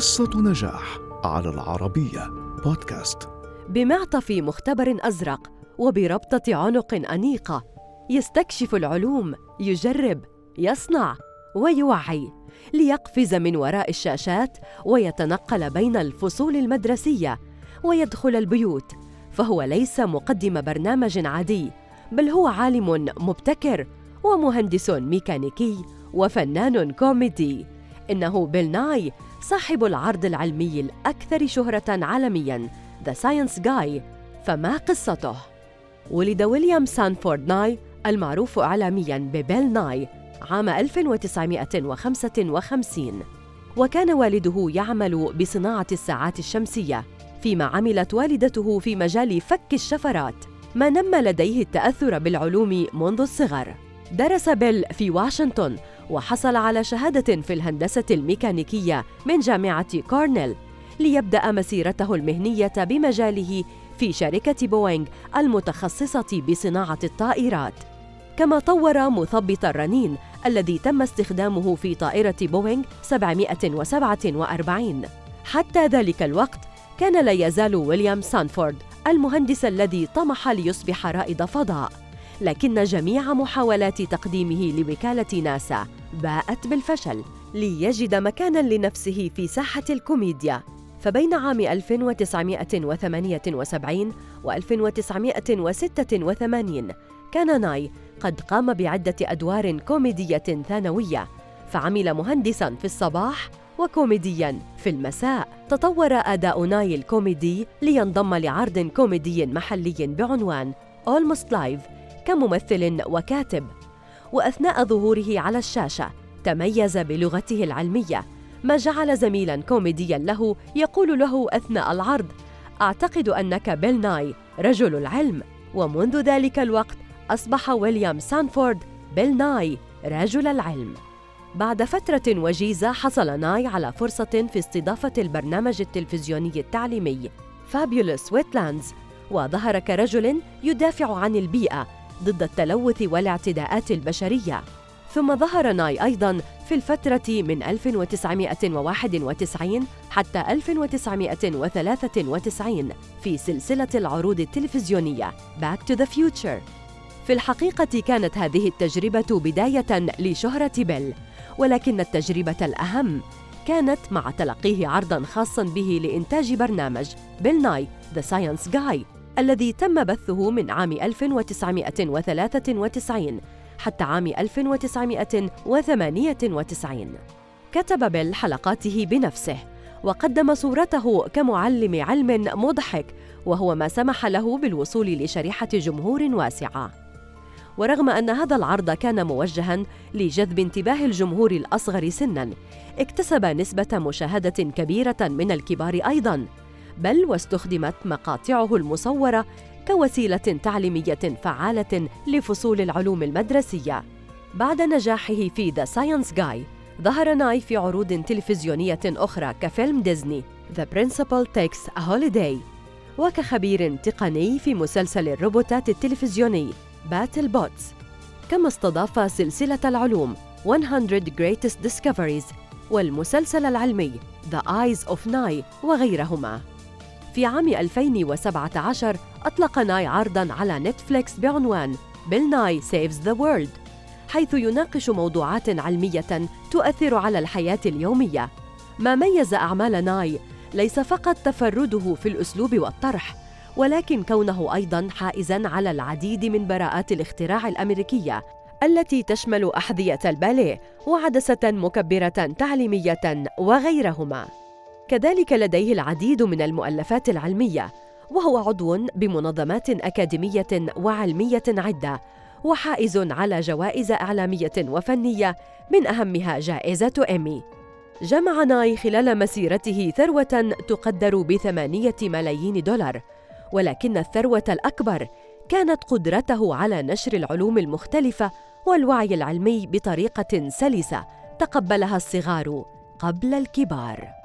قصة نجاح على العربية بودكاست. بمعطف مختبر أزرق وبربطة عنق أنيقة يستكشف العلوم يجرب يصنع ويوعي ليقفز من وراء الشاشات ويتنقل بين الفصول المدرسية ويدخل البيوت. فهو ليس مقدم برنامج عادي بل هو عالم مبتكر ومهندس ميكانيكي وفنان كوميدي. إنه بيل ناي صاحب العرض العلمي الأكثر شهرة عالمياً The Science Guy. فما قصته؟ ولد ويليام سانفورد ناي المعروف إعلامياً ببيل ناي عام 1955 وكان والده يعمل بصناعة الساعات الشمسية فيما عملت والدته في مجال فك الشفرات ما نمى لديه التأثر بالعلوم منذ الصغر. درس بيل في واشنطن وحصل على شهادة في الهندسة الميكانيكية من جامعة كورنيل ليبدأ مسيرته المهنية بمجاله في شركة بوينغ المتخصصة بصناعة الطائرات. كما طور مثبط الرنين الذي تم استخدامه في طائرة بوينغ 747 حتى ذلك الوقت كان لا يزال ويليام سانفورد المهندس الذي طمح ليصبح رائد فضاء. لكن جميع محاولات تقديمه لوكالة ناسا باءت بالفشل ليجد مكانا لنفسه في ساحة الكوميديا. فبين عام 1978 و 1986 كان ناي قد قام بعدة أدوار كوميدية ثانوية فعمل مهندساً في الصباح وكوميدياً في المساء. تطور أداء ناي الكوميدي لينضم لعرض كوميدي محلي بعنوان Almost Live كممثل وكاتب. وأثناء ظهوره على الشاشة تميز بلغته العلمية. ما جعل زميلا كوميديا له يقول له أثناء العرض أعتقد أنك بيل ناي رجل العلم. ومنذ ذلك الوقت أصبح ويليام سانفورد بيل ناي رجل العلم. بعد فترة وجيزة حصل ناي على فرصة في استضافة البرنامج التلفزيوني التعليمي فابيولوس ويتلاندز وظهر كرجل يدافع عن البيئة ضد التلوث والاعتداءات البشرية. ثم ظهر ناي أيضاً في الفترة من 1991 حتى 1993 في سلسلة العروض التلفزيونية Back to the Future. في الحقيقة كانت هذه التجربة بداية لشهرة بيل ولكن التجربة الأهم كانت مع تلقيه عرضاً خاصاً به لإنتاج برنامج بيل ناي The Science Guy. الذي تم بثه من عام 1993 حتى عام 1998 كتب بيل حلقاته بنفسه وقدم صورته كمعلم علم مضحك وهو ما سمح له بالوصول لشريحة جمهور واسعة. ورغم أن هذا العرض كان موجهاً لجذب انتباه الجمهور الأصغر سناً اكتسب نسبة مشاهدة كبيرة من الكبار أيضاً. بل واستخدمت مقاطعه المصورة كوسيلة تعليمية فعالة لفصول العلوم المدرسية. بعد نجاحه في The Science Guy، ظهر ناي في عروض تلفزيونية أخرى كفيلم ديزني The Principal Takes a Holiday وكخبير تقني في مسلسل الروبوتات التلفزيوني BattleBots كما استضاف سلسلة العلوم 100 Greatest Discoveries والمسلسل العلمي The Eyes of Nye وغيرهما في عام 2017 أطلق ناي عرضاً على نتفليكس بعنوان بيل ناي Saves the World حيث يناقش موضوعات علمية تؤثر على الحياة اليومية. ما ميز أعمال ناي ليس فقط تفرده في الأسلوب والطرح ولكن كونه أيضاً حائزاً على العديد من براءات الاختراع الأمريكية التي تشمل أحذية الباليه وعدسة مكبرة تعليمية وغيرهما. كذلك لديه العديد من المؤلفات العلمية وهو عضو بمنظمات أكاديمية وعلمية عدة وحائز على جوائز إعلامية وفنية من أهمها جائزة ايمي جمع ناي خلال مسيرته ثروة تقدر بثمانية ملايين دولار ولكن الثروة الأكبر كانت قدرته على نشر العلوم المختلفة والوعي العلمي بطريقة سلسة تقبلها الصغار قبل الكبار.